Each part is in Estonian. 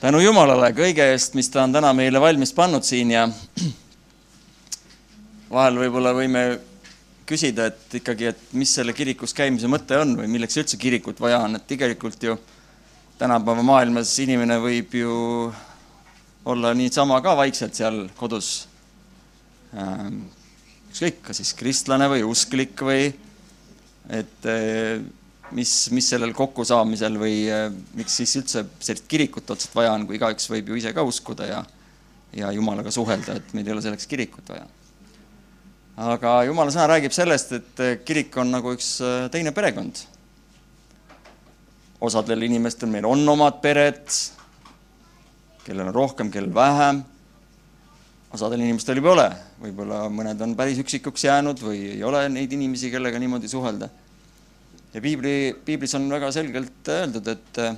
tänu Jumalale kõige eest, mis ta on täna meile valmis pannud siin ja vahel võib-olla võime küsida, et ikkagi, et mis selle kirikus käimise mõte on või milleks üldse kirikut vaja on, et tegelikult ju tänapäeva maailmas inimene võib ju olla niisama ka vaikselt seal kodus. Ükskõik, kas siis kristlane või usklik või et mis, mis sellel kokkusaamisel või äh, miks siis üldse sellist kirikut otseselt vaja on, kui igaüks võib ju ise ka uskuda ja, ja Jumalaga suhelda, et meil ei ole selleks kirikut vaja. aga Jumala sõna räägib sellest, et äh, kirik on nagu üks teine perekond. osadel inimestel meil on omad pered, kellel on rohkem, kellel vähem osadel inimestel juba ei ole, võib-olla mõned on päris üksikuks jäänud või ei ole neid inimesi, kellega niimoodi suhelda ja piibli, piiblis on väga selgelt öeldud, et äh,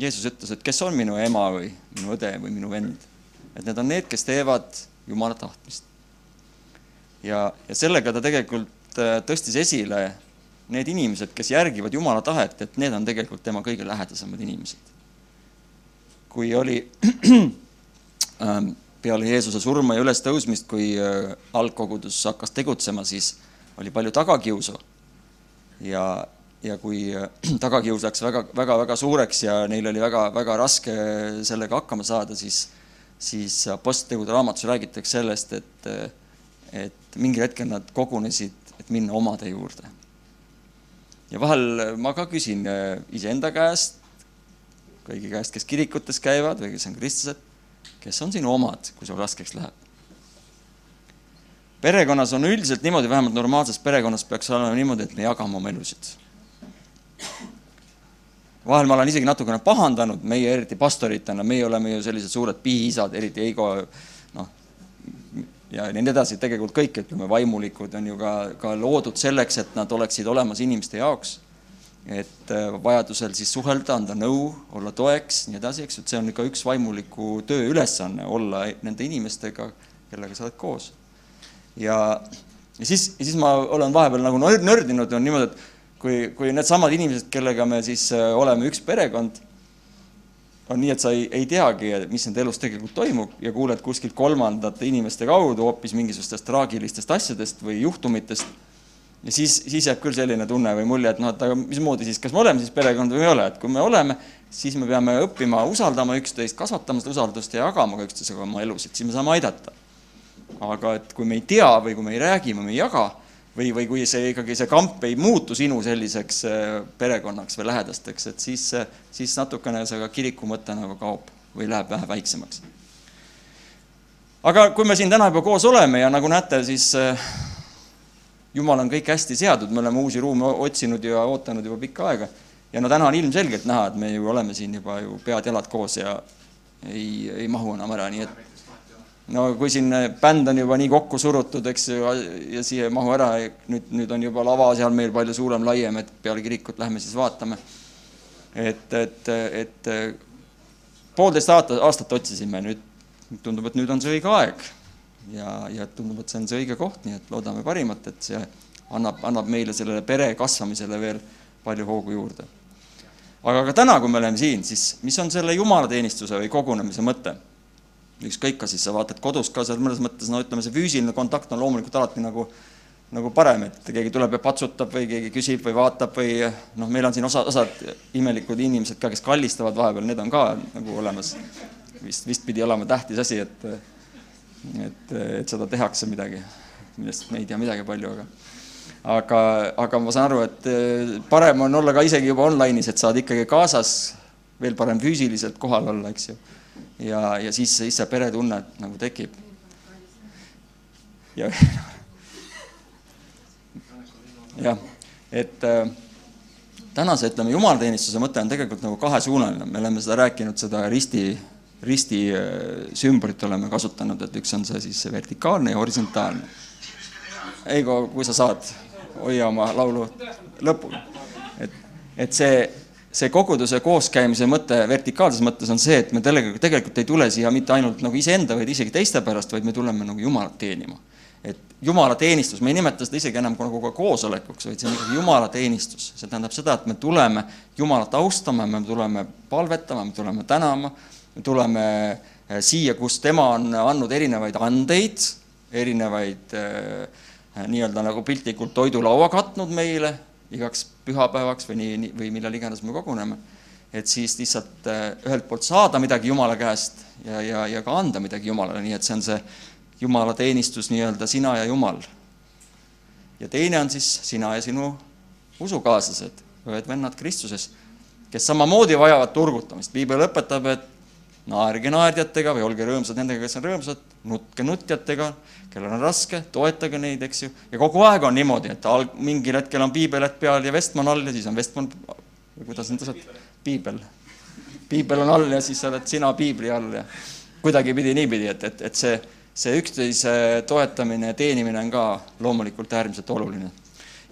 Jeesus ütles, et kes on minu ema või minu õde või minu vend. et need on need, kes teevad Jumala tahtmist. ja, ja sellega ta tegelikult äh, tõstis esile need inimesed, kes järgivad Jumala tahet, et need on tegelikult tema kõige lähedasemad inimesed. kui oli ähm, peale Jeesuse surma ja ülestõusmist, kui äh, algkogudus hakkas tegutsema, siis oli palju tagakiusu ja, ja kui tagakius läks väga, väga, väga suureks ja neil oli väga, väga raske sellega hakkama saada, siis, siis Apostlitegude raamatus räägitakse sellest, et, et mingil hetkel nad kogunesid, et minna omade juurde. ja vahel ma ka küsin iseenda käest, kõigi käest, kes kirikutes käivad või kes on kristlased, kes on sinu omad, kui sul raskeks läheb? Perekonnas on üldiselt niimoodi, vähemalt normaalses perekonnas peaks olema niimoodi, et me jagame oma elusid. vahel ma olen isegi natukene pahandanud, meie eriti pastoritena, meie oleme ju sellised suured pihiisad, eriti Eigo, noh, ja nii edasi, tegelikult kõik, ütleme, vaimulikud on ju ka, ka loodud selleks, et nad oleksid olemas inimeste jaoks. et äh, vajadusel siis suhelda, anda nõu, olla toeks, nii edasi, eks et see on ikka üks vaimuliku töö ülesanne, olla nende inimestega, kellega sa oled koos ja, ja siis, siis ma olen vahepeal nagu nördinud, on niimoodi, et kui, kui needsamad inimesed, kellega me siis äh, oleme üks perekond, on nii, et sa ei, ei teagi, mis nende elus tegelikult toimub ja kuuled kuskilt kolmandate inimeste kaudu hoopis mingisugustest traagilistest asjadest või juhtumitest. ja siis, siis jääb küll selline tunne või mulje, et noh, et aga mismoodi siis, kas me oleme siis perekond või ei ole, et kui me oleme, siis me peame õppima usaldama üksteist, kasvatama seda usaldust ja jagama ka üksteisega oma elusid, siis me saame aidata aga et kui me ei tea või kui me ei räägi me ei jaga või, või kui see ikkagi, see kamp ei muutu sinu selliseks äh, perekonnaks või lähedasteks, et siis, siis natukene see ka kiriku mõte nagu kaob või läheb vähe väiksemaks. aga kui me siin täna juba koos oleme ja nagu näete, siis äh, jumal on kõik hästi seadnud, me oleme uusi ruume otsinud ja ootanud juba pikka aega. ja no täna on ilmselgelt näha, et me ju oleme siin juba ju pead-jalad koos ja ei, ei mahu enam ära, nii et no kui siin bänd on juba nii kokku surutud, eks ju, ja siia ei mahu ära, nüüd, nüüd on juba lava seal meil palju suurem, laiem, et peale kirikut lähme siis vaatame. et, et, et poolteist aastat, aastat otsisime, nüüd tundub, et nüüd on see õige aeg. ja, ja tundub, et see on see õige koht, nii et loodame parimat, et see annab, annab meile sellele pere kasvamisele veel palju hoogu juurde. aga ka täna, kui me oleme siin, siis mis on selle jumalateenistuse või kogunemise mõte? Ükskõik, kas siis sa vaatad kodus ka seal mõnes mõttes, no ütleme, see füüsiline kontakt on loomulikult alati nagu, nagu parem, et keegi tuleb ja patsutab või keegi küsib või vaatab või noh, meil on siin osa, osad imelikud inimesed ka, kes kallistavad vahepeal, need on ka nagu olemas. vist, vist pidi olema tähtis asi, et, et, et seda tehakse midagi, millest me ei tea midagi palju, aga aga, aga ma saan aru, et parem on olla ka isegi juba online'is, et saad ikkagi kaasas, veel parem füüsiliselt kohal olla, eks ju ja, ja siis, siis see peretunne nagu tekib. ja jah, et äh, tänase, ütleme, jumalateenistuse mõte on tegelikult nagu kahesuunaline, me oleme seda rääkinud, seda risti, risti äh, sümbolit oleme kasutanud, et üks on see siis vertikaalne ja horisontaalne. Eigo, kui sa saad, hoia oma laulu lõpuni. et, et see see koguduse kooskäimise mõte vertikaalses mõttes on see, et me tegelikult, tegelikult ei tule siia mitte ainult nagu iseenda, vaid isegi teiste pärast, vaid me tuleme nagu Jumalat teenima. et jumalateenistus, me ei nimeta seda isegi enam nagu ka koosolekuks, vaid see on ikkagi jumalateenistus. see tähendab seda, et me tuleme Jumalat austama, me tuleme palvetama, me tuleme tänama, me tuleme äh, siia, kus tema on andnud erinevaid andeid, erinevaid nii-öelda nagu piltlikult toidulaua katnud meile igaks pühapäevaks või nii, nii, või millal iganes me koguneme. et siis lihtsalt ühelt poolt saada midagi Jumala käest ja, ja, ja ka anda midagi Jumalale, nii et see on see Jumala teenistus nii-öelda sina ja Jumal. ja teine on siis sina ja sinu usukaaslased, õed-vennad Kristuses, kes samamoodi vajavad turgutamist. piibel õpetab, et naerge naerdjatega või olge rõõmsad nendega, kes on rõõmsad, nutke nutjatega, kellel on raske, toetage neid, eks ju. ja kogu aeg on niimoodi, et alg-, mingil hetkel on piibelet peal ja Vestman all ja siis on Vestman, kuidas need asjad, piibel. piibel on all ja siis oled sina piibli all ja kuidagipidi niipidi, et, et, et see, see üksteise toetamine ja teenimine on ka loomulikult äärmiselt oluline.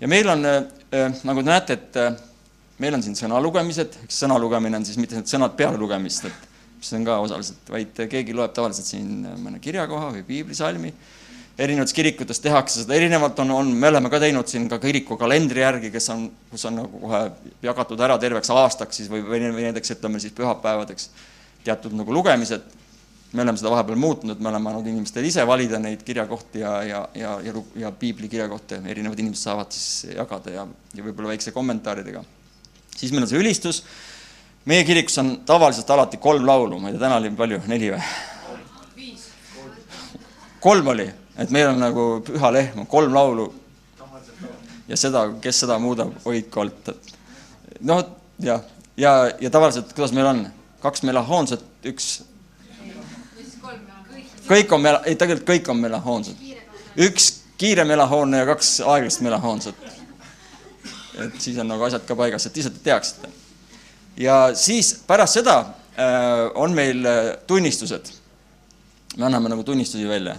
ja meil on, äh, nagu te näete, et äh, meil on siin sõnalugemised, eks sõnalugemine on siis mitte need sõnad peale lugemist, et mis on ka osaliselt, vaid keegi loeb tavaliselt siin mõne kirjakoha või piiblisalmi. Erinevates kirikutes tehakse seda erinevalt, on, on, me oleme ka teinud siin ka kiriku kalendri järgi, kes on, kus on nagu kohe jagatud ära terveks aastaks siis või, või näiteks ütleme siis pühapäevadeks teatud nagu lugemised. me oleme seda vahepeal muutnud, me oleme andnud inimestele ise valida neid kirjakohti ja, ja, ja, ja, ja piibli kirjakohti, erinevad inimesed saavad siis jagada ja, ja võib-olla väikse kommentaaridega. siis meil on see ülistus meie kirikus on tavaliselt alati kolm laulu, ma ei tea, täna oli palju, neli või? kolm oli, et meil on nagu püha lehm, kolm laulu. ja seda, kes seda muudab, hoidku alt. noh, jah, ja, ja, ja tavaliselt, kuidas meil on, kaks melahoonset, üks. kõik on mela-, ei tegelikult kõik on melahoonsed. üks kiire melahoonne ja kaks aeglast melahoonset. et siis on nagu asjad ka paigas, et lihtsalt teaksite ja siis pärast seda äh, on meil äh, tunnistused. me anname nagu tunnistusi välja.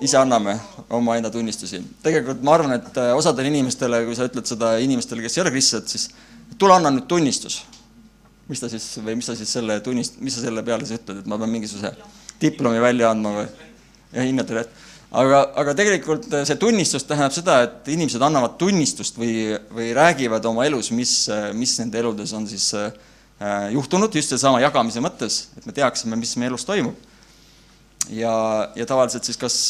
Ise anname omaenda tunnistusi. tegelikult ma arvan, et äh, osadele inimestele, kui sa ütled seda inimestele, kes ei ole kristlased, siis tule anna nüüd tunnistus. mis ta siis või mis sa siis selle tunnist-, mis sa selle peale siis ütled, et ma pean mingisuguse diplomi välja andma või ja hinnatele, et aga, aga tegelikult äh, see tunnistus tähendab seda, et inimesed annavad tunnistust või, või räägivad oma elus, mis, äh, mis nende eludes on siis äh, juhtunud, just seesama jagamise mõttes, et me teaksime, mis meie elus toimub. Ja, ja tavaliselt siis kas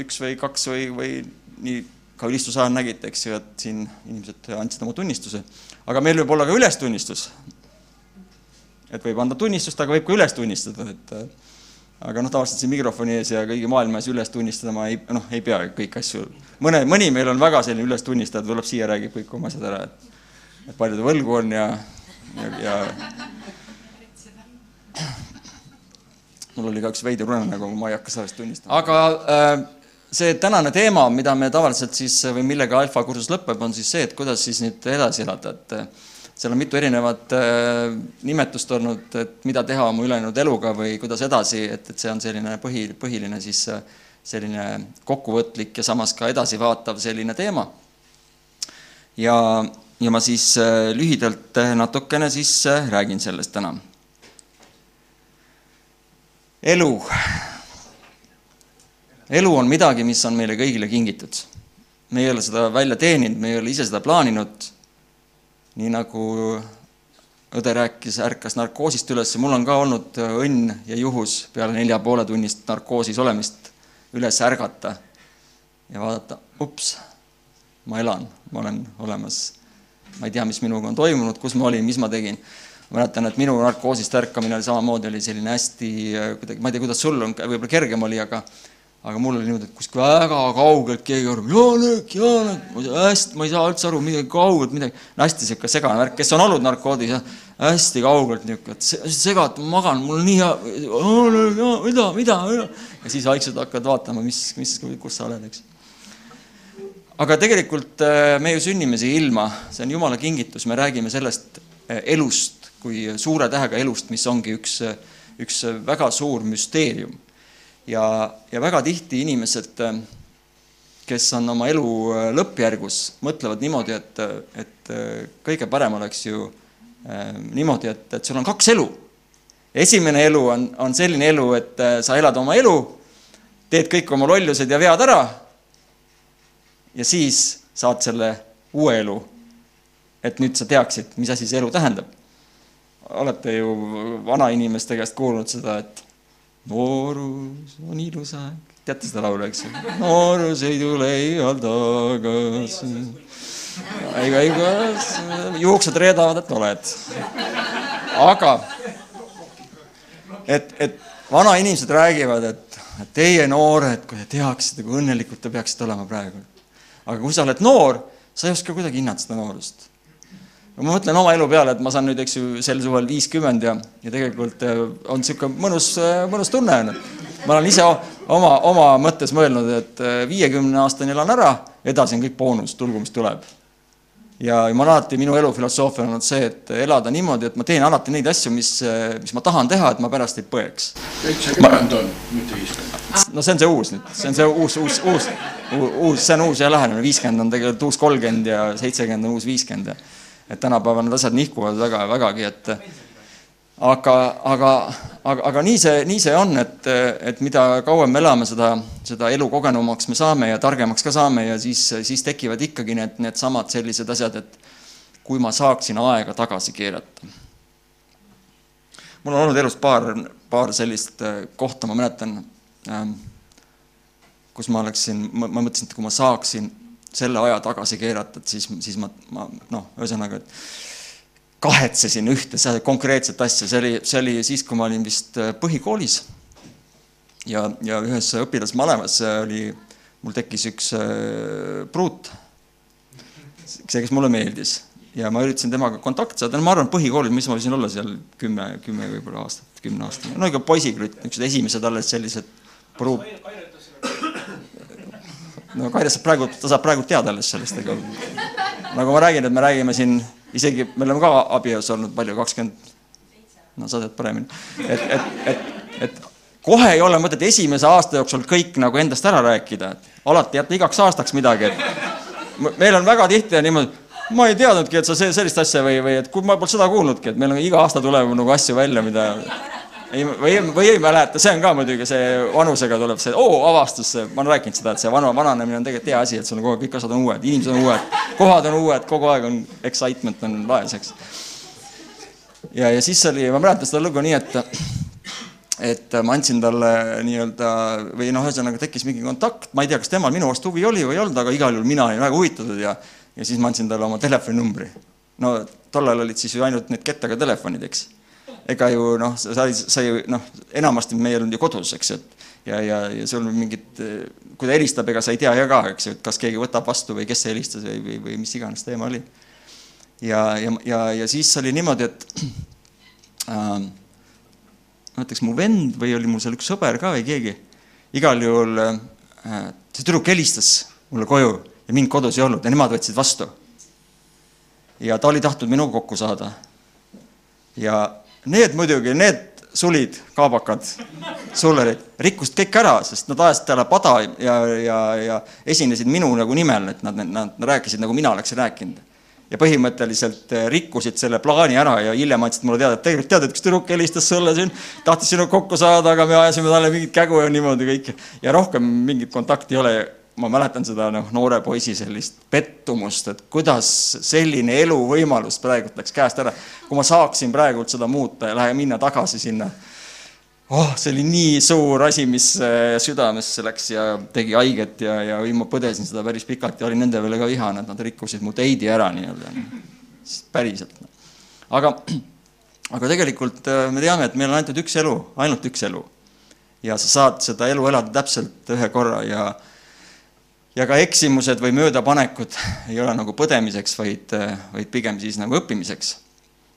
üks või kaks või, või nii ka ülistuse ajal nägite, eks ju, et siin inimesed andsid oma tunnistuse. aga meil võib olla ka ülestunnistus. et võib anda tunnistust, aga võib ka üles tunnistada, et aga noh, tavaliselt siin mikrofoni ees ja kõigi maailma ees üles tunnistada ma ei, noh, ei pea kõiki asju. mõne, mõni meil on väga selline ülestunnistaja, tuleb siia, räägib kõik oma asjad ära, et, et palju ta võlgu on ja, ja, ja mul oli ka üks veider unenägu, ma ei hakka sellest tunnistama. aga äh, see tänane teema, mida me tavaliselt siis või millega alfa kursus lõpeb, on siis see, et kuidas siis nüüd edasi elada, et seal on mitu erinevat äh, nimetust olnud, et mida teha oma ülejäänud eluga või kuidas edasi, et, et see on selline põhi, põhiline siis äh, selline kokkuvõtlik ja samas ka edasivaatav selline teema. ja, ja ma siis äh, lühidalt natukene siis räägin sellest täna. Elu. elu on midagi, mis on meile kõigile kingitud. me ei ole seda välja teeninud, me ei ole ise seda plaaninud nii nagu õde rääkis, ärkas narkoosist üles, mul on ka olnud õnn ja juhus peale nelja poole tunnist narkoosis olemist üles ärgata ja vaadata, ups, ma elan, ma olen olemas. ma ei tea, mis minuga on toimunud, kus ma olin, mis ma tegin. Ma mäletan, et minu narkoosist ärkamine oli samamoodi, oli selline hästi kuidagi, ma ei tea, kuidas sul on, võib-olla kergem oli, aga aga mul oli niimoodi, et kuskil väga kaugelt keegi arvab, Janek, Janek, ma ei saa hästi, ma ei saa üldse aru, midagi kaugelt midagi, hästi niisugune segane värk, kes on olnud narkoodis, hästi kaugelt niisugune, et segad, ma magan, mul on nii hea, mida, mida, mida, ja siis vaikselt hakkad vaatama, mis, mis, kus sa oled, eks. aga tegelikult äh, me ju sünnime siia ilma, see on Jumala kingitus, me räägime sellest äh, elust kui suure tähega elust, mis ongi üks, üks väga suur müsteerium ja, ja väga tihti inimesed, kes on oma elu lõppjärgus, mõtlevad niimoodi, et, et kõige parem oleks ju äh, niimoodi, et, et sul on kaks elu. esimene elu on, on selline elu, et sa elad oma elu, teed kõik oma lollused ja vead ära ja siis saad selle uue elu. et nüüd sa teaksid, mis asi see elu tähendab. Olete ju vanainimeste käest kuulnud seda, et noorus on ilus aeg. teate seda laulu, eks ju? noorus ei tule iial tagasi. ega, ega juuksed reedavad, et oled. aga et, et vanainimesed räägivad, et teie noored, kui te teaksite, kui õnnelikud te peaksite olema praegu. aga kui sa oled noor, sa ei oska kuidagi hinnata seda noorust ma mõtlen oma elu peale, et ma saan nüüd, eks ju, sel suvel viiskümmend ja, ja tegelikult äh, on niisugune mõnus, äh, mõnus tunne on. ma olen ise oma, oma mõttes mõelnud, et äh, viiekümne aastani elan ära, edasi on kõik boonus, tulgu mis tuleb. ja, ma olen alati, minu elu filosoofia on olnud see, et elada niimoodi, et ma teen alati neid asju, mis, mis ma tahan teha, et ma pärast ei põeks. üheksakümmend on, mitte viiskümmend. no see on see uus nüüd, see on see uus, uus, uus, uus, see on uus ja lähenemine, viiskümmend on tegelikult uus kolmkümmend ja seitsekümmend on uus viiskümmend ja et tänapäeval need asjad nihkuvad väga, vägagi, et aga, aga, aga, aga nii see, nii see on, et, et mida kauem me elame, seda, seda elukogenumaks me saame ja targemaks ka saame ja siis, siis tekivad ikkagi need, needsamad sellised asjad, et kui ma saaksin aega tagasi keerata. mul on olnud elus paar, paar sellist äh, kohta, ma mäletan, ähm, kus ma oleksin, ma mõtlesin, et kui ma saaksin selle aja tagasi keerata, et siis, siis ma, ma noh, ühesõnaga, et kahetsesin ühte konkreetset asja, see oli, see oli siis, kui ma olin vist äh, põhikoolis. Ja, ja ühes õpilasmalevas oli, mul tekkis üks äh, pruut, see, kes mulle meeldis. Ja ma üritasin temaga kontakti saada, no ma arvan, põhikoolis, mis ma võisin olla seal kümme, kümme võib-olla aastat, kümne aastane, no ikka poisiklutt, niisugused esimesed alles sellised pruut no Kaire saab praegu, ta saab praegu teada alles sellest, aga nagu ma räägin, et me räägime siin isegi, me oleme ka abielus olnud palju, kakskümmend, no sa tead paremini, et, et, et, et kohe ei ole mõtet esimese aasta jooksul kõik nagu endast ära rääkida, et alati jätta igaks aastaks midagi, et meil on väga tihti niimoodi, ma ei teadnudki, et sa sellist asja või, või et kui ma polnud seda kuulnudki, et meil on iga aasta tuleb nagu asju välja, mida ei, või, või ei mäleta, see on ka muidugi see vanusega tuleb see oo avastus, ma olen rääkinud seda, et see vana, vananemine on tegelikult hea asi, et sul on kogu aeg kõik asjad on uued, inimesed on uued, kohad on uued, kogu aeg on excitement on laes, eks. ja, ja siis oli, ma mäletan seda lugu nii, et et ma andsin talle nii-öelda või noh, ühesõnaga tekkis mingi kontakt, ma ei tea, kas temal minu vastu huvi oli või ei olnud, aga igal juhul mina olin väga huvitatud ja ja siis ma andsin talle oma telefoninumbri. no tollal olid siis ju ainult need kettaga telefonid, eks ega ju noh, sa sai, sai noh, enamasti meil on ju kodus, eks ju, et ja, ja, ja sul mingid, kui ta helistab, ega sa ei tea ja ka, eks ju, et kas keegi võtab vastu või kes helistas või, või, või mis iganes teema oli. ja, ja, ja, ja siis oli niimoodi, et äh, ma ütleks, mu vend või oli mul seal üks sõber ka või keegi, igal juhul äh, see tüdruk helistas mulle koju ja mind kodus ei olnud ja nemad võtsid vastu. ja ta oli tahtnud minuga kokku saada. ja Need muidugi, need sulid, kaabakad, sullerid, rikkusid kõik ära, sest nad ajasid talle pada ja, ja, ja esinesid minu nagu nimel, et nad, nad, rääkisid nagu mina oleksin rääkinud. ja põhimõtteliselt eh, rikkusid selle plaani ära ja hiljem andsid mulle teada, et tegelikult tead, et üks tüdruk helistas sulle siin, tahtis sinuga kokku saada, aga me ajasime talle mingit kägu ja niimoodi kõik ja rohkem mingit kontakti ei ole ma mäletan seda noh, noore poisi sellist pettumust, et kuidas selline eluvõimalus praegult läks käest ära. kui ma saaksin praegult seda muuta ja lähe minna tagasi sinna. oh, see oli nii suur asi, mis äh, südamesse läks ja tegi haiget ja, ja ma põdesin seda päris pikalt ja olin nende peale ka vihane, et nad rikkusid mu teidi ära nii-öelda. päriselt. aga, aga tegelikult äh, me teame, et meil on ainult üks elu, ainult üks elu. ja sa saad seda elu elada täpselt ühe korra ja ja ka eksimused või möödapanekud ei ole nagu põdemiseks, vaid, vaid pigem siis nagu õppimiseks.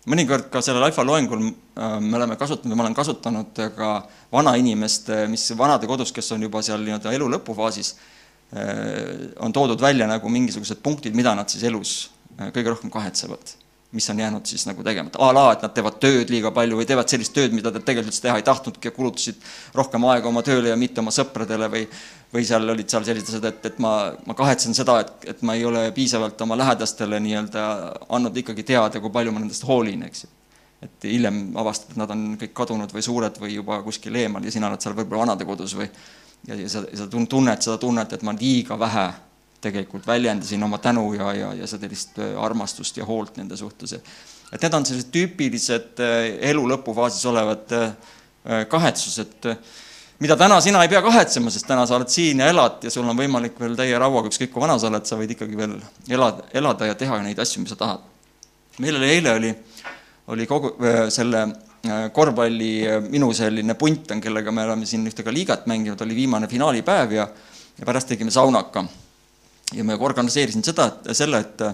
mõnikord ka sellel alfa loengul äh, me oleme kasutanud, ma olen kasutanud ka vanainimeste, mis vanadekodus, kes on juba seal nii-öelda elu lõpufaasis, äh, on toodud välja nagu mingisugused punktid, mida nad siis elus äh, kõige rohkem kahetsevad mis on jäänud siis nagu tegemata, a la, et nad teevad tööd liiga palju või teevad sellist tööd, mida nad tegelikult üldse teha ei tahtnudki ja kulutasid rohkem aega oma tööle ja mitte oma sõpradele või või seal olid seal sellised asjad, et, et ma, ma kahetsen seda, et, et ma ei ole piisavalt oma lähedastele nii-öelda andnud ikkagi teada, kui palju ma nendest hoolin, eks ju. et hiljem avastad, et nad on kõik kadunud või suured või juba kuskil eemal ja sina oled seal võib-olla vanadekodus või ja, ja sa, sa tunned seda tunnet, et ma liiga vähe tegelikult väljendasin oma tänu ja, ja, ja sellist äh, armastust ja hoolt nende suhtes. et need on sellised tüüpilised elu lõpufaasis olevad kahetsused, mida täna sina ei pea kahetsema, sest täna sa oled siin ja elad ja sul on võimalik veel täie rauaga, ükskõik kui vana sa oled, sa võid ikkagi veel elada, elada ja teha neid asju, mis sa tahad. meil oli eile oli, oli kogu selle korvpalli minu selline punt on, kellega me oleme siin ühte ka liigat mänginud, oli viimane finaalipäev ja ja pärast tegime saunaka. Ja ma organiseerisin seda, et selle, et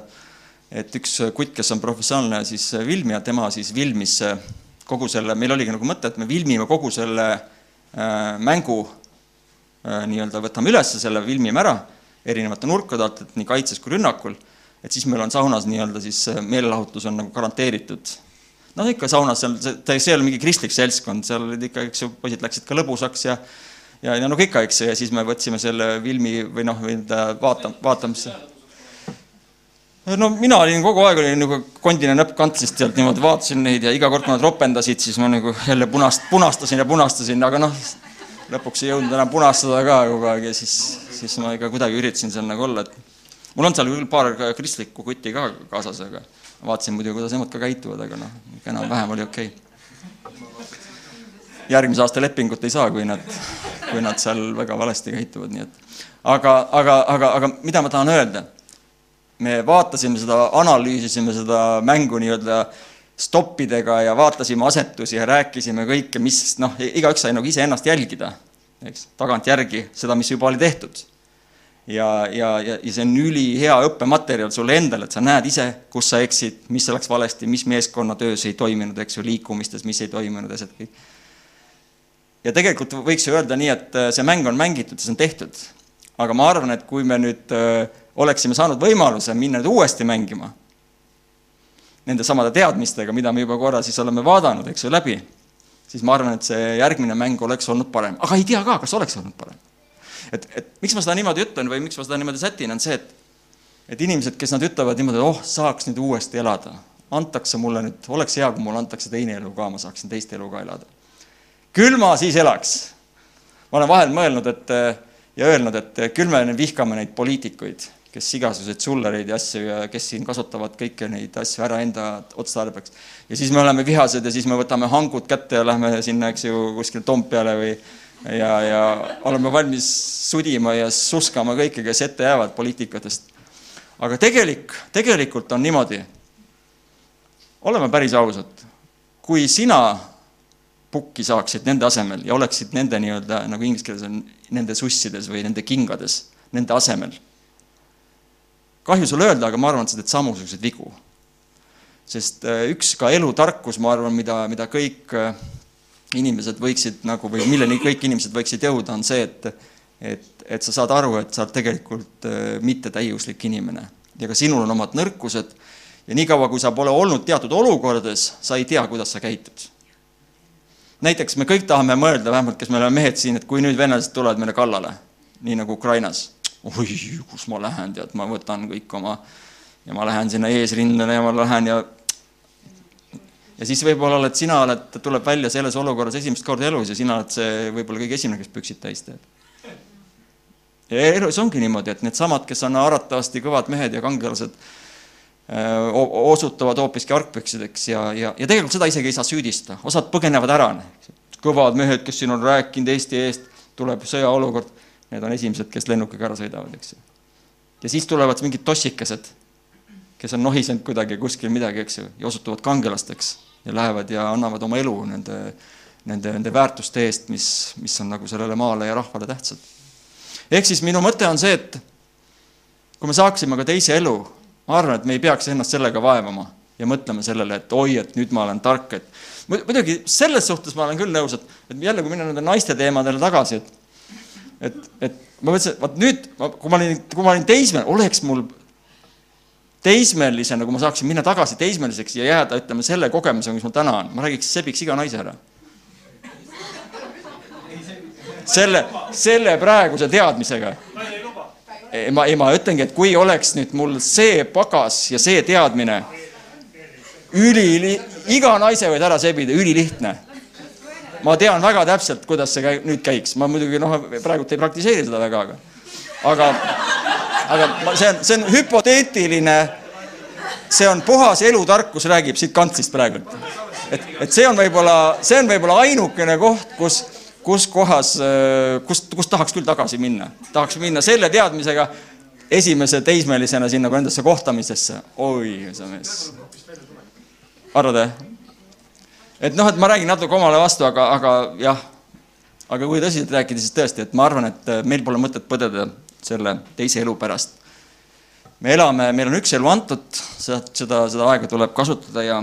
et üks kutt, kes on professionaalne siis filmija, tema siis filmis kogu selle, meil oligi nagu mõte, et me filmime kogu selle äh, mängu äh, nii-öelda, võtame üles selle, filmime ära erinevate nurkade alt, et nii kaitses kui rünnakul, et siis meil on saunas nii-öelda siis meelelahutus on nagu garanteeritud. noh, ikka saunas seal, see, see ei ole mingi kristlik seltskond, seal olid ikka, eks ju, poisid läksid ka lõbusaks ja ja, ja nagu ikka, eks ju, ja siis me võtsime selle filmi või noh, vaata, vaatamisse. no mina olin kogu aeg olin nagu kondine näpp kantsist sealt niimoodi, vaatasin neid ja iga kord, kui nad ropendasid, siis ma nagu jälle punast, punastasin ja punastasin, aga noh, lõpuks ei jõudnud enam punastada ka kogu aeg ja siis, siis ma ikka kuidagi üritasin seal nagu olla, et mul on seal küll paar kristlikku kutti ka kaasas, aga vaatasin muidugi, kuidas nemad ka käituvad, aga noh, enam-vähem oli okei okay järgmise aasta lepingut ei saa, kui nad, kui nad seal väga valesti käituvad, nii et aga, aga, aga, aga mida ma tahan öelda? me vaatasime seda, analüüsisime seda mängu nii-öelda stoppidega ja vaatasime asetusi ja rääkisime kõike, mis noh, igaüks sai nagu iseennast jälgida, eks, tagantjärgi seda, mis juba oli tehtud. ja, ja, ja, ja see on ülihea õppematerjal sulle endale, et sa näed ise, kus sa eksid, mis läks valesti, mis meeskonnatöös ei toiminud, eks ju, liikumistes, mis ei toimunud, asjad kõik ja tegelikult võiks ju öelda nii, et äh, see mäng on mängitud, see on tehtud. aga ma arvan, et kui me nüüd äh, oleksime saanud võimaluse minna nüüd uuesti mängima, nende samade teadmistega, mida me juba korra siis oleme vaadanud, eks ju, läbi, siis ma arvan, et see järgmine mäng oleks olnud parem, aga ei tea ka, kas oleks olnud parem. et, et miks ma seda niimoodi ütlen või miks ma seda niimoodi sätin, on see, et et inimesed, kes nad ütlevad niimoodi, et oh, saaks nüüd uuesti elada, antakse mulle nüüd, oleks hea, kui mulle antakse teine elu ka, ma saaksin teist elu ka elada küll ma siis elaks. ma olen vahel mõelnud, et ja öelnud, et küll me vihkame neid poliitikuid, kes igasuguseid sullereid ja asju ja kes siin kasutavad kõiki neid asju ära enda otstarbeks. ja siis me oleme vihased ja siis me võtame hangud kätte ja lähme sinna, eks ju, kuskile Toompeale või ja, ja oleme valmis sudima ja suskama kõike, kes ette jäävad poliitikatest. aga tegelik, tegelikult on niimoodi, oleme päris ausad, kui sina pukki saaksid nende asemel ja oleksid nende nii-öelda, nagu inglise keeles on, nende sussides või nende kingades, nende asemel. kahju sulle öelda, aga ma arvan, et sa teed samasuguseid vigu. sest äh, üks ka elutarkus, ma arvan, mida, mida kõik äh, inimesed võiksid nagu või milleni kõik inimesed võiksid jõuda, on see, et et, et sa saad aru, et sa oled tegelikult äh, mittetäiuslik inimene ja ka sinul on omad nõrkused ja niikaua, kui sa pole olnud teatud olukordades, sa ei tea, kuidas sa käitud näiteks me kõik tahame mõelda, vähemalt kes me oleme mehed siin, et kui nüüd venelased tulevad meile kallale, nii nagu Ukrainas, oi, kus ma lähen, tead, ma võtan kõik oma ja ma lähen sinna eesrindele ja ma lähen ja ja siis võib-olla oled sina, oled, tuleb välja selles olukorras esimest korda elus ja sina oled see võib-olla kõige esimene, kes püksid täis teeb. ja elus ongi niimoodi, et needsamad, kes on arvatavasti kõvad mehed ja kangelased, osutuvad hoopiski argpüksideks ja, ja, ja tegelikult seda isegi ei saa süüdistada, osad põgenevad ära. kõvad mehed, kes siin on rääkinud Eesti eest, tuleb sõjaolukord, need on esimesed, kes lennukiga ära sõidavad, eks ju. ja siis tulevad mingid tossikesed, kes on nohisenud kuidagi kuskil midagi, eks ju, ja osutuvad kangelasteks ja lähevad ja annavad oma elu nende, nende, nende väärtuste eest, mis, mis on nagu sellele maale ja rahvale tähtsad. ehk siis minu mõte on see, et kui me saaksime ka teise elu ma arvan, et me ei peaks ennast sellega vaevama ja mõtlema sellele, et oi, et nüüd ma olen tark, et muidugi selles suhtes ma olen küll nõus, et, et jälle, kui minna nende naiste teemadele tagasi, et et, et ma mõtlesin, et vaat nüüd, kui ma olin, kui ma olin teismeline, oleks mul teismelisena, kui ma saaksin minna tagasi teismeliseks ja jääda, ütleme, selle kogemusega, mis mul täna on, ma räägiks, sebiks iga naise ära. selle, selle praeguse teadmisega ma, ei ma ütlengi, et kui oleks nüüd mul see pagas ja see teadmine, üli, iga naise võid ära sebida, ülilihtne. ma tean väga täpselt, kuidas see käi, nüüd käiks, ma muidugi noh, praegult ei praktiseeri seda väga, aga, aga, aga ma, see on, see on hüpoteetiline, see on puhas elutarkus, räägib siit kantslist praegu. et, et see on võib-olla, see on võib-olla ainukene koht, kus, kus kohas, kust, kust tahaks küll tagasi minna. tahaks minna selle teadmisega esimese teismelisena sinna nagu endasse kohtamisesse. oi, sa mees. arvad jah? et noh, et ma räägin natuke omale vastu, aga, aga jah, aga kui tõsiselt rääkida, siis tõesti, et ma arvan, et meil pole mõtet põdeda selle teise elu pärast me elame, meil on üks elu antud, seda, seda, aega tuleb kasutada ja,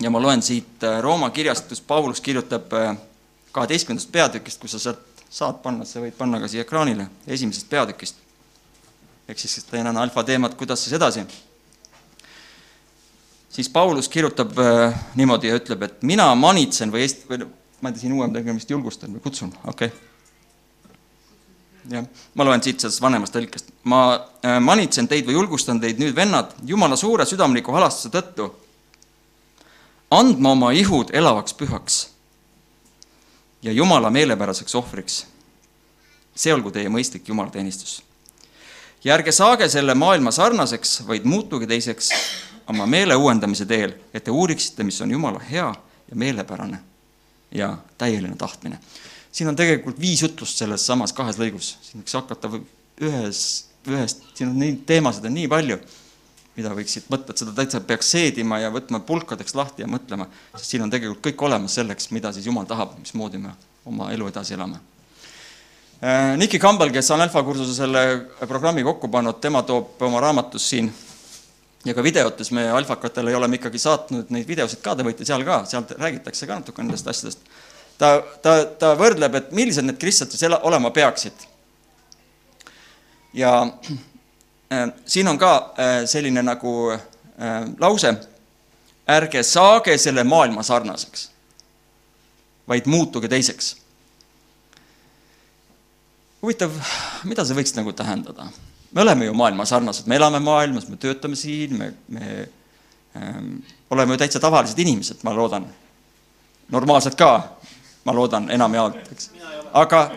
ja ma loen siit äh, Rooma kirjast, kus Paulus kirjutab äh, kaheteistkümnendast peatükist, kui sa sealt saad panna, sa võid panna ka siia ekraanile, esimesest peatükist. ehk siis teen alfa teemat, kuidas siis edasi. siis Paulus kirjutab äh, niimoodi ja ütleb, et mina manitsen või eesti, või ma ei tea, siin uuem tegemist julgustan või kutsun, okei okay jah, ma loen siit sellest vanemast tõlkest. ma äh, manitsen teid või julgustan teid nüüd, vennad, Jumala suure südamliku halastuse tõttu, andma oma ihud elavaks pühaks ja Jumala meelepäraseks ohvriks. see olgu teie mõistlik jumalateenistus. ja ärge saage selle maailma sarnaseks, vaid muutuge teiseks oma meele uuendamise teel, et te uuriksite, mis on Jumala hea ja meelepärane ja täieline tahtmine siin on tegelikult viis jutlust selles samas kahes lõigus, siin võiks hakata ühes, ühest, siin on neid teemasid on nii palju, mida võiks siit võtta, et seda täitsa peaks seedima ja võtma pulkadeks lahti ja mõtlema, sest siin on tegelikult kõik olemas selleks, mida siis Jumal tahab, mismoodi me oma elu edasi elame. Äh, Niki Kambal, kes on Alfa kursuse selle programmi kokku pannud, tema toob oma raamatus siin ja ka videotes me alfakatele oleme ikkagi saatnud neid videosid ka, te võite seal ka, sealt räägitakse ka natuke nendest asjadest ta, ta, ta võrdleb, et millised need kristlased siis olema peaksid. ja siin on ka äh, selline nagu äh, lause, ärge saage selle maailma sarnaseks, vaid muutuge teiseks. huvitav, mida see võiks nagu tähendada? me oleme ju maailma sarnased, me elame maailmas, me töötame siin, me, me ähm, oleme ju täitsa tavalised inimesed, ma loodan. normaalsed ka, ma loodan enamjaolt, eks. aga,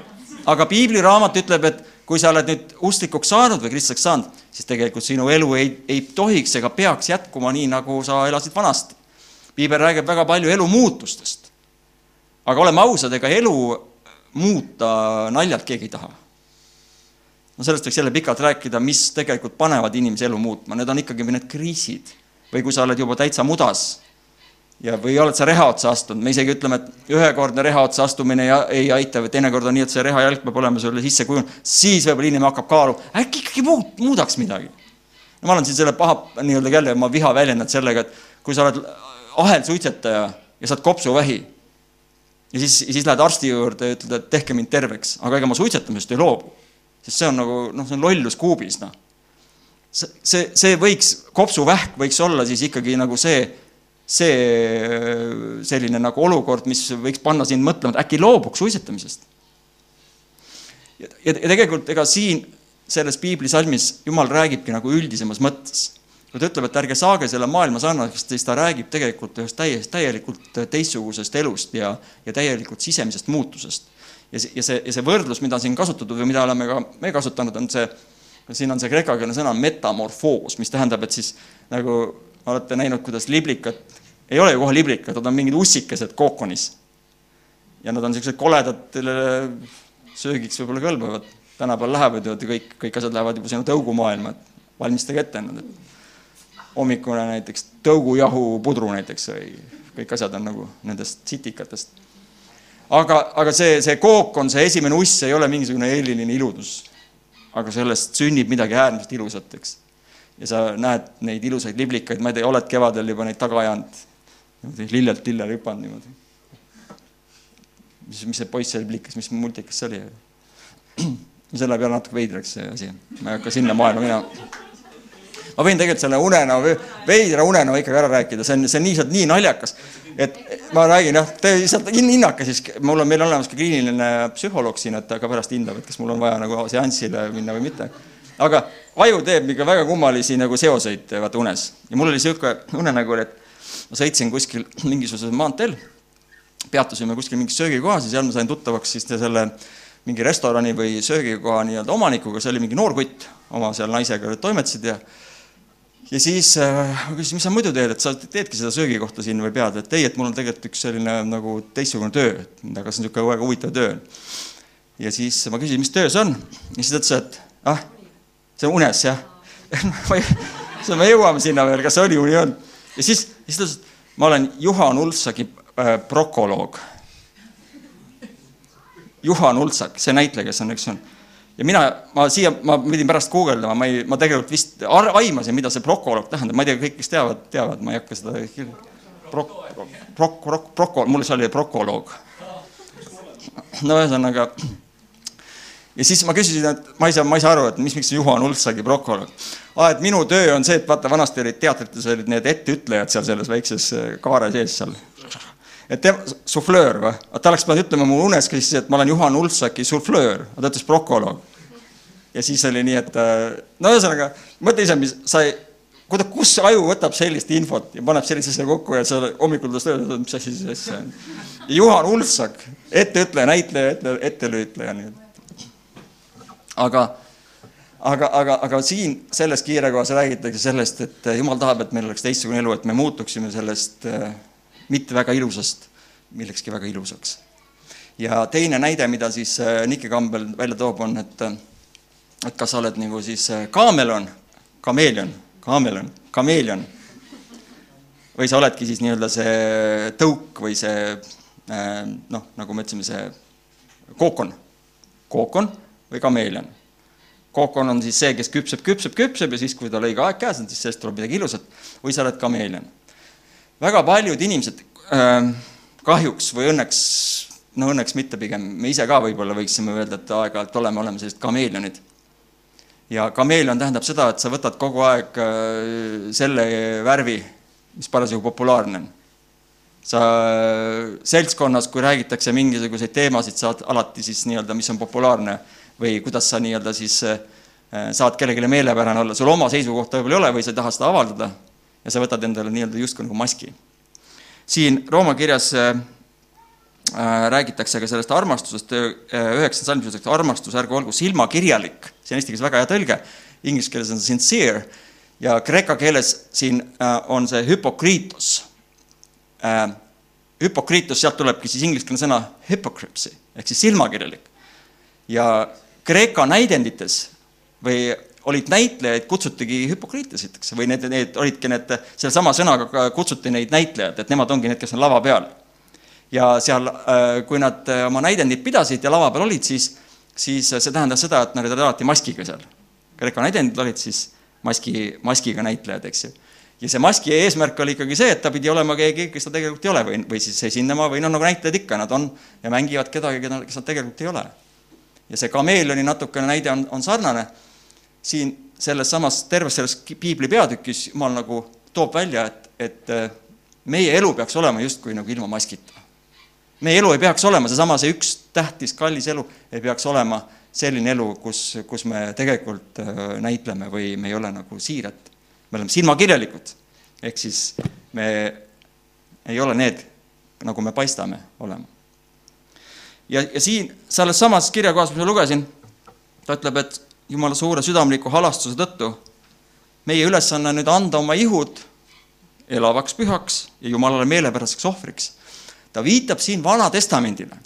aga piibliraamat ütleb, et kui sa oled nüüd usklikuks saanud või kristlaseks saanud, siis tegelikult sinu elu ei, ei tohiks ega peaks jätkuma nii, nagu sa elasid vanasti. piibel räägib väga palju elu muutustest. aga oleme ausad, ega elu muuta naljalt keegi ei taha. no sellest võiks jälle pikalt rääkida, mis tegelikult panevad inimese elu muutma, need on ikkagi need kriisid. või kui sa oled juba täitsa mudas ja, või oled sa reha otsa astunud, me isegi ütleme, et ühekordne reha otsa astumine ei, ei aita või teinekord on nii, et see rehajalg peab olema sulle sisse kujunenud, siis võib-olla inimene hakkab kaalu, äkki ikkagi muud, muudaks midagi. no ma olen siin selle paha nii-öelda jälle oma viha väljendanud sellega, et kui sa oled ahelsuitsetaja ja saad kopsuvähi ja siis, siis lähed arsti juurde ja ütled, et tehke mind terveks, aga ega ma suitsetamisest ei loobu. sest see on nagu noh, see on lollus kuubis, noh. see, see, see võiks, kopsuvähk võiks olla siis ikkagi nagu see see selline nagu olukord, mis võiks panna sind mõtlema, et äkki loobuks suitsetamisest. ja, ja tegelikult ega siin selles piiblisalmis Jumal räägibki nagu üldisemas mõttes. kui ta ütleb, et ärge saage selle maailma sarnaseks, siis ta räägib tegelikult ühest täiesti, täielikult teistsugusest elust ja, ja täielikult sisemisest muutusest. ja see, ja see, ja see võrdlus, mida siin kasutatud või mida oleme ka me kasutanud, on see, siin on see kreekakeelne sõna metamorfoos, mis tähendab, et siis nagu olete näinud, kuidas liblikad, ei ole ju kohe liblikad, nad on mingid ussikesed kookonis. ja nad on niisugused koledad, kellele söögiks võib-olla kõlbavad. tänapäeval lähevad ju kõik, kõik asjad lähevad juba sinna tõugumaailma, et valmistage ette nad, et hommikune näiteks tõugujahupudru näiteks või kõik asjad on nagu nendest sitikatest. aga, aga see, see kook on see esimene uss, ei ole mingisugune eeliline iludus. aga sellest sünnib midagi äärmiselt ilusat, eks ja sa näed neid ilusaid liblikaid, ma ei tea, oled kevadel juba neid taga ajanud, niimoodi lillelt lillele hüpanud niimoodi. mis, mis see poiss seal plikas, mis multikas see oli? selle peale natuke veidraks see asi, ma ei hakka sinna maailma minema. ma võin tegelikult selle unenäo, veidra unenäo ikkagi ära rääkida, see on, see on lihtsalt nii naljakas, et ma räägin jah, te lihtsalt hinnake siis, mul on, meil on olemas ka kliiniline psühholoog siin, et ta ka pärast hindab, et kas mul on vaja nagu seansile minna või mitte aga aju teeb ikka väga kummalisi nagu seoseid vaata unes ja mul oli sihuke unenägu, et ma sõitsin kuskil mingisugusel maanteel, peatusime kuskil mingis söögikohas ja seal ma sain tuttavaks siis selle mingi restorani või söögikoha nii-öelda omanikuga, see oli mingi noor kutt, oma seal naisega toimetasid ja ja siis äh, ma küsisin, mis sa muidu teed, et sa teedki seda söögikohta siin või pead, et ei, et mul on tegelikult üks selline nagu teistsugune töö, aga see on niisugune väga huvitav töö. ja siis ma küsisin, mis töö see on, ja siis ta ütles, et ah, see on unes jah ma ei, siis me jõuame sinna veel, kas see oli või ei olnud. ja siis, siis ta ütles, et ma olen Juhan Ulfsagi äh, prokoloog. Juhan Ulfsak, see näitleja, kes on, eks on. ja mina, ma siia, ma pidin pärast guugeldama, ma ei, ma tegelikult vist aimasin, mida see prokoloog tähendab, ma ei tea, kõik, kes teavad, teavad, ma ei hakka seda prok-, prok-, prok-, proko-, mul see oli prokoloog. no ühesõnaga ja siis ma küsisin, et ma ei saa, ma ei saa aru, et mis, miks Juhan Ulfsagi prokoloog. aa, et minu töö on see, et vaata, vanasti olid teatrites olid need etteütlejad seal selles väikses äh, kaare sees seal. et tema, suflöör või? ta oleks pidanud ütlema mul unes ka siis, et ma olen Juhan Ulfsaki suflöör, aga ta ütles prokoloog. ja siis oli nii, et äh, no ühesõnaga, mõtle ise, mis sa ei, kuida-, kus aju võtab sellist infot ja paneb sellise asja kokku ja sa hommikul tuled tööle, mis asi see asja on. Juhan Ulfsak, etteütleja, näitleja, ette, ettelüütleja, nii et aga, aga, aga, aga siin selles kiirekohas räägitakse sellest, et jumal tahab, et meil oleks teistsugune elu, et me muutuksime sellest äh, mitte väga ilusast millekski väga ilusaks. ja teine näide, mida siis äh, Niki Kambel välja toob, on, et et kas sa oled nagu siis äh, kaamelon, kameelion, kaamelon, kameelion või sa oledki siis nii-öelda see tõuk või see noh, nagu me ütlesime, see kookon, kookon või kameelion. kookon on siis see, kes küpseb, küpseb, küpseb ja siis, kui tal õige aeg käes on, siis sellest tuleb midagi ilusat. või sa oled kameelion. väga paljud inimesed äh, kahjuks või õnneks, no õnneks mitte pigem, me ise ka võib-olla võiksime öelda, et aeg-ajalt oleme, oleme sellised kameelionid. ja kameelion tähendab seda, et sa võtad kogu aeg äh, selle värvi, mis parasjagu populaarne on sa seltskonnas, kui räägitakse mingisuguseid teemasid, saad alati siis nii-öelda, mis on populaarne või kuidas sa nii-öelda siis äh, saad kellelegi meelepärane olla, sul oma seisukohta võib-olla ei ole või sa ei taha seda avaldada ja sa võtad endale nii-öelda justkui nagu maski. siin Rooma kirjas äh, äh räägitakse ka sellest armastusest, üheksanda salmis öeldakse, armastus ärgu olgu silmakirjalik, see on eesti keeles väga hea tõlge, inglise keeles on sincere. Ja kreeka keeles siin on see hüpokriitos. Hüpokriitos, sealt tulebki siis ingliskeelne sõna hypocrisy ehk siis silmakirjalik. ja Kreeka näidendites või olid näitlejaid, kutsutigi hüpokriitesiteks või need, need olidki need, sellesama sõnaga kutsuti neid näitlejad, et nemad ongi need, kes on lava peal. ja seal, äh, kui nad äh, oma näidendit pidasid ja lava peal olid, siis, siis see tähendas seda, et nad olid alati maskiga seal. Kreeka näidendid olid siis maski, maskiga näitlejad, eks ju. ja see maski eesmärk oli ikkagi see, et ta pidi olema keegi, kes ta tegelikult ei ole või, või siis esinema või noh, nagu näitlejad ikka, nad on ja mängivad kedagi, keda, kes nad tegelikult ei ole ja see kameelioni natukene näide on, on sarnane. siin selles samas, terves selles piibli peatükis Jumal nagu toob välja, et, et äh, meie elu peaks olema justkui nagu ilma maskita. meie elu ei peaks olema seesama, see üks tähtis, kallis elu ei peaks olema selline elu, kus, kus me tegelikult äh, näitleme või me ei ole nagu siirad. me oleme silmakirjalikud. ehk siis me ei ole need, nagu me paistame olema ja, ja siin selles samas kirjakohas, mis ma lugesin, ta ütleb, et jumala suure südamliku halastuse tõttu meie ülesanne on nüüd anda oma ihud elavaks pühaks ja jumalale meelepäraseks ohvriks. ta viitab siin Vana Testamendile.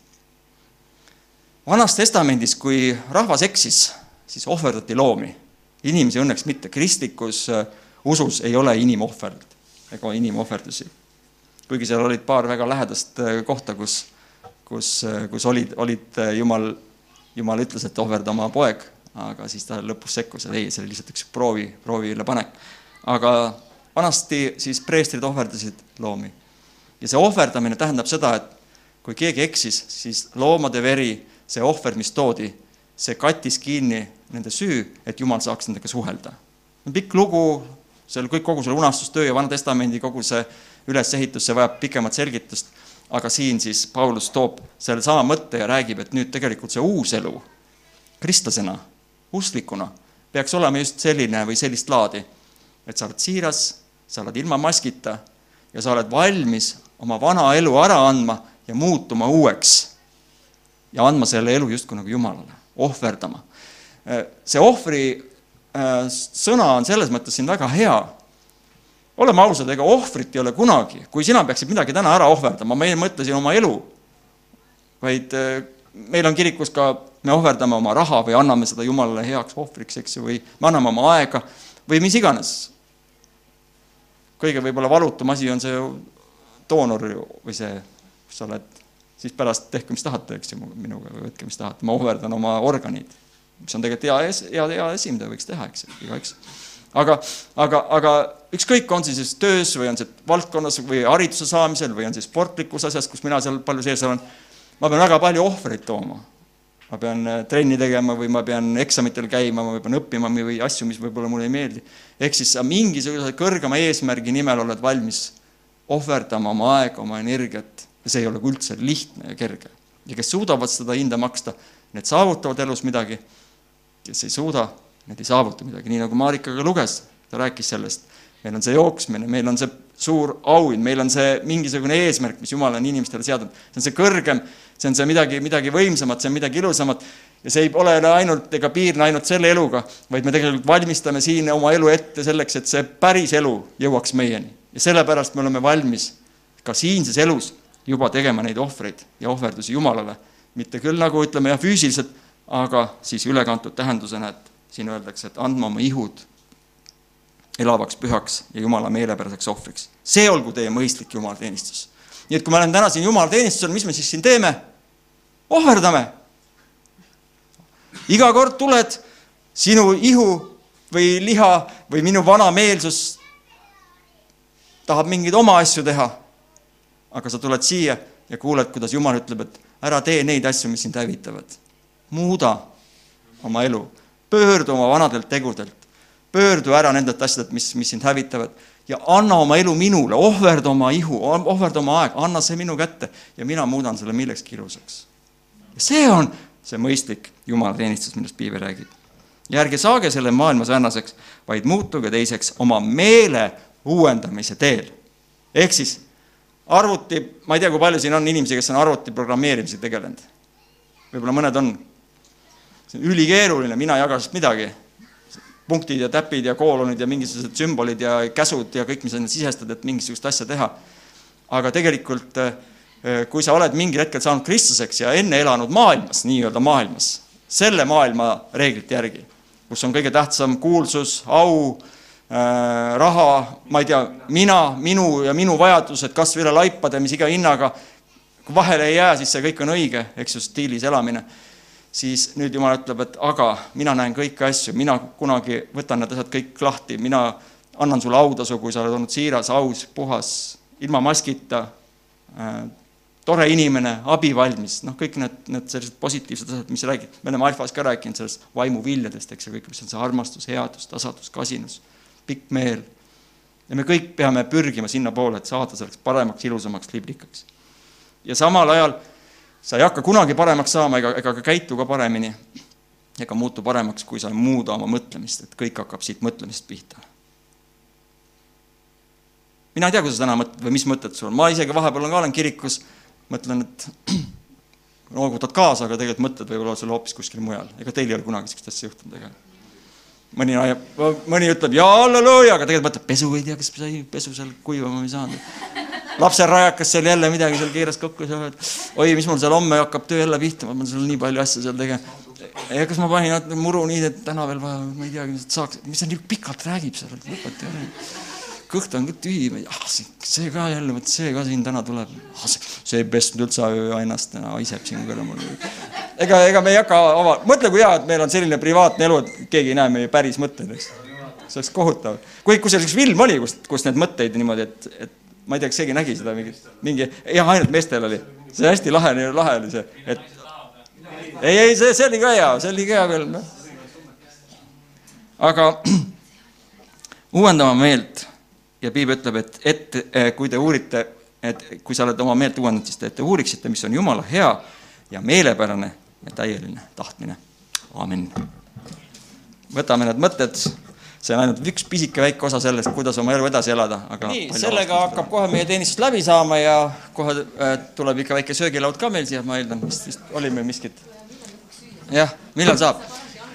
vanas Testamendis, kui rahvas eksis, siis ohverdati loomi. inimesi õnneks mitte, kristlikus äh, usus ei ole inimohverd ega inimohverdusi. kuigi seal olid paar väga lähedast äh, kohta, kus kus, kus olid, olid jumal, jumal ütles, et ohverda oma poeg, aga siis ta lõpus sekkus, et ei, see oli lihtsalt üks proovi, proovile panek. aga vanasti siis preestrid ohverdasid loomi. ja see ohverdamine tähendab seda, et kui keegi eksis, siis loomade veri, see ohver, mis toodi, see kattis kinni nende süü, et Jumal saaks nendega suhelda. pikk lugu, seal kõik, kogu selle unastustöö ja Vana-testamendi kogu see ülesehitus, see vajab pikemat selgitust aga siin siis Paulus toob sellesama mõtte ja räägib, et nüüd tegelikult see uus elu kristlasena, usklikuna, peaks olema just selline või sellist laadi, et sa oled siiras, sa oled ilma maskita ja sa oled valmis oma vana elu ära andma ja muutuma uueks. ja andma selle elu justkui nagu Jumalale, ohverdama. see ohvri äh, sõna on selles mõttes siin väga hea, oleme ausad, ega ohvrit ei ole kunagi, kui sina peaksid midagi täna ära ohverdama, ma ei mõtle siin oma elu, vaid äh, meil on kirikus ka, me ohverdame oma raha või anname seda Jumalale heaks ohvriks, eks ju, või me anname oma aega või mis iganes. kõige võib-olla valutum asi on see doonor või see, kus sa oled, siis pärast tehke, mis tahate, eks ju, minuga või võtke, mis tahate, ma ohverdan oma organid, mis on tegelikult hea, hea, hea asi, mida võiks teha, eks ju, igaüks aga, aga, aga ükskõik, on see siis töös või on see valdkonnas või hariduse saamisel või on see sportlikus asjas, kus mina seal palju sees olen, ma pean väga palju ohvreid tooma. ma pean äh, trenni tegema või ma pean eksamitel käima, ma pean õppima või asju, mis võib-olla mulle ei meeldi. ehk siis sa mingisuguse kõrgema eesmärgi nimel oled valmis ohverdama oma aega, oma energiat ja see ei ole üldse lihtne ja kerge. ja kes suudavad seda hinda maksta, need saavutavad elus midagi, kes ei suuda, need ei saavuta midagi, nii nagu Marika ka luges, ta rääkis sellest. meil on see jooksmine, meil on see suur auhind, meil on see mingisugune eesmärk, mis Jumal on inimestele seadnud, see on see kõrgem, see on see midagi, midagi võimsamat, see on midagi ilusamat ja see ei ole ainult ega piirne ainult selle eluga, vaid me tegelikult valmistame siin oma elu ette selleks, et see päris elu jõuaks meieni. ja sellepärast me oleme valmis ka siinses elus juba tegema neid ohvreid ja ohverdusi Jumalale. mitte küll nagu ütleme jah, füüsiliselt, aga siis ülekantud tähendusena, et siin öeldakse, et andma oma ihud elavaks pühaks ja Jumala meelepäraseks ohvriks. see olgu teie mõistlik jumalateenistus. nii et kui me oleme täna siin jumalateenistusel, mis me siis siin teeme? ohverdame. iga kord tuled, sinu ihu või liha või minu vana meelsus tahab mingeid oma asju teha. aga sa tuled siia ja kuuled, kuidas Jumal ütleb, et ära tee neid asju, mis sind hävitavad. muuda oma elu pöördu oma vanadelt tegudelt, pöördu ära nendelt asjadelt, mis, mis sind hävitavad ja anna oma elu minule, ohverda oma ihu, ohverda oma aeg, anna see minu kätte ja mina muudan selle millekski ilusaks. see on see mõistlik jumalateenistus, millest piibel räägib. ja ärge saage selle maailma sarnaseks, vaid muutuge teiseks oma meele uuendamise teel. ehk siis arvuti, ma ei tea, kui palju siin on inimesi, kes on arvuti programmeerimisega tegelenud. võib-olla mõned on see on ülikeeruline, mina ei jaga sellest midagi. punktid ja täpid ja koolonid ja mingisugused sümbolid ja käsud ja kõik, mis on sisestad, et mingisugust asja teha. aga tegelikult, eh, kui sa oled mingil hetkel saanud kristlaseks ja enne elanud maailmas, nii-öelda maailmas, selle maailma reeglite järgi, kus on kõige tähtsam kuulsus, au äh,, raha, ma ei tea, mina, minu ja minu vajadused kas või üle laipade, mis iga hinnaga, kui vahele ei jää, siis see kõik on õige, eks ju, stiilis elamine siis nüüd Jumal ütleb, et aga mina näen kõiki asju, mina kunagi võtan need asjad kõik lahti, mina annan sulle autasu, kui sa oled olnud siiras, aus, puhas, ilma maskita äh,, tore inimene, abivalmis, noh, kõik need, need sellised positiivsed asjad, mis räägid, me oleme Alfas ka rääkinud sellest vaimuviljadest, eks ju, kõik, mis on see armastus, headus, tasadus, kasinus, pikk meel. ja me kõik peame pürgima sinnapoole, et saada selleks paremaks, ilusamaks, liblikaks. ja samal ajal sa ei hakka kunagi paremaks saama ega, ega ka käitu ka paremini ega muutu paremaks, kui sa ei muuda oma mõtlemist, et kõik hakkab siit mõtlemisest pihta. mina ei tea, kuidas sa täna mõtled või mis mõtted sul on, ma isegi vahepeal ka olen kirikus, mõtlen, et noogutad kaasa, aga tegelikult mõtted võivad olla sul hoopis kuskil mujal, ega teil ei ole kunagi niisugust asja juhtunud, ega? mõni, mõni ütleb jaa, halleluuja, aga tegelikult mõtleb, pesu ei tea, kas sai pesu seal kuivama ei saanud lapserajakas seal jälle midagi seal keeras kokku, seal, et oi, mis mul seal homme hakkab töö jälle pihta, ma pean seal nii palju asju seal tegema. ja kas ma panin muru nii, et täna veel vaja, ma ei teagi, saaks, mis ta nii pikalt räägib seal, lõpeta ära. kõht on ka tühi, ah see, ka jälle, vot see ka siin täna tuleb ah,. see, ei pesnud üldse ennast, haiseb siin kõrval mul. ega, ega me ei hakka ava-, mõtle, kui hea, et meil on selline privaatne elu, et keegi ei näe meie päris mõtteid, eks. see oleks kohutav. kui, kui seal üks film oli, kus, kus need mõtteid niimoodi, et, et ma ei tea, kas keegi nägi seda mingi, mingi, jah, ainult meestel oli. see hästi lahe, lahe oli see, et ei, ei, see, see oli ka hea, see oli ka hea veel, noh. aga uuendama meelt ja piibel ütleb, et, et eh, kui te uurite, et kui sa oled oma meelt uuendanud, siis te, te uuriksite, mis on Jumala hea ja meelepärane ja täieline tahtmine. amin. võtame need mõtted see on ainult üks pisike väike osa sellest, kuidas oma elu edasi elada, aga nii, sellega hakkab kohe meie teenistus läbi saama ja kohe äh, tuleb ikka väike söögilaud ka meil siia, ma eeldan, vist, vist oli meil miskit. jah, millal saab?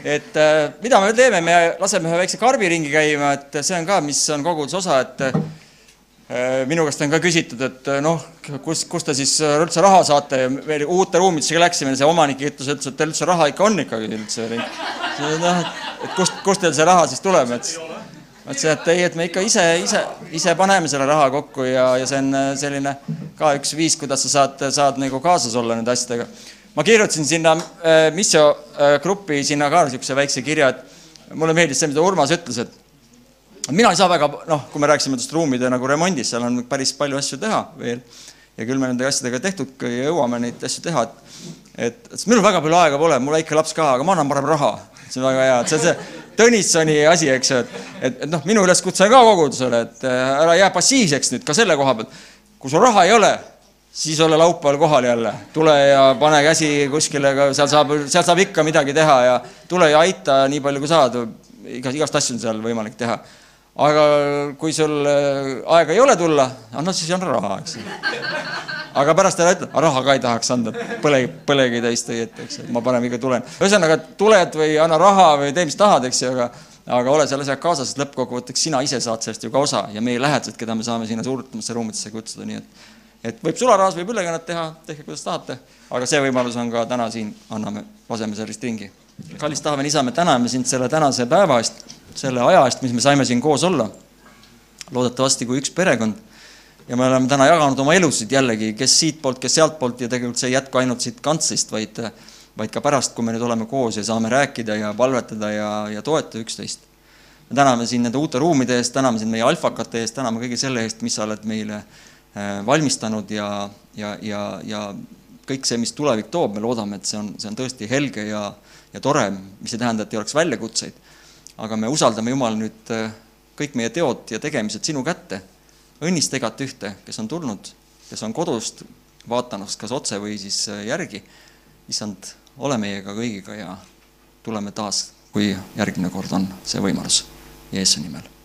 et äh, mida me teeme, me laseme ühe väikse karbi ringi käima, et see on ka, mis on koguduse osa, et äh, minu käest on ka küsitud, et noh, kus, kust te siis üldse raha saate ja veel uute ruumidesse läksime, see omanik ütles, ütles, et teil üldse raha ikka on ikkagi üldse. Noh, et kust, kust teil see raha siis tuleb, et ma ütlesin, et ei, et me ikka ise, ise, ise paneme selle raha kokku ja, ja see on selline ka üks viis, kuidas sa saad, saad nagu kaasas olla nende asjadega. Ma kirjutasin sinna äh, Missio äh, gruppi sinna ka niisuguse väikse kirja, et mulle meeldis see, mida Urmas ütles, et mina ei saa väga, noh, kui me rääkisime nendest ruumide nagu remondist, seal on päris palju asju teha veel ja küll me nende asjadega tehtud ja jõuame neid asju teha, et et minul väga palju aega pole, mul väike laps ka, aga ma annan parem raha. see on väga hea, et see on see Tõnissoni asi, eks ju, et, et, et noh, minu üleskutse on ka kogudusele, et äh, ära jää passiivseks nüüd ka selle koha pealt. kui sul raha ei ole, siis ole laupäeval kohal jälle, tule ja pane käsi kuskile, seal saab, seal saab ikka midagi teha ja tule ja aita nii palju, kui saad. igas, igast asju on seal võimalik teha. Aga kui sul äh, aega ei ole tulla, anna siis anna raha, eks aga pärast ära ütle, raha ka ei tahaks anda, põle, põlegi täis tõi ette, eks ju, ma parem ikka tulen. ühesõnaga, tuled või anna raha või tee, mis tahad, eks ju, aga aga ole seal asjaga kaasas, sest lõppkokkuvõtteks sina ise saad sellest ju ka osa ja meie lähedased, keda me saame sinna suurtemasse ruumidesse kutsuda, nii et et võib sularahas, võib ülekannet teha, tehke kuidas tahate, aga see võimalus on ka täna siin, anname, laseme sellest ringi. Kallis Taaven, isa, me täname sind selle tänase päeva eest, selle aja eest, mis me saime siin koos olla. loodetavasti kui üks perekond. ja me oleme täna jaganud oma elusid jällegi, kes siitpoolt, kes sealtpoolt ja tegelikult see ei jätku ainult siit kantslist, vaid vaid ka pärast, kui me nüüd oleme koos ja saame rääkida ja palvetada ja, ja toetada üksteist. me täname sind nende uute ruumide eest, täname sind meie alfakate eest, täname kõige selle eest, mis sa oled meile Äh, valmistanud ja, ja, ja, ja kõik see, mis tulevik toob, me loodame, et see on, see on tõesti helge ja, ja tore, mis ei tähenda, et ei oleks väljakutseid. aga me usaldame, Jumal, nüüd äh, kõik meie teod ja tegemised sinu kätte. õnnista igat ühte, kes on tulnud, kes on kodust vaatamas kas otse või siis äh, järgi. issand, ole meiega kõigiga ja tuleme taas, kui järgmine kord on see võimalus. Jeesuse nimel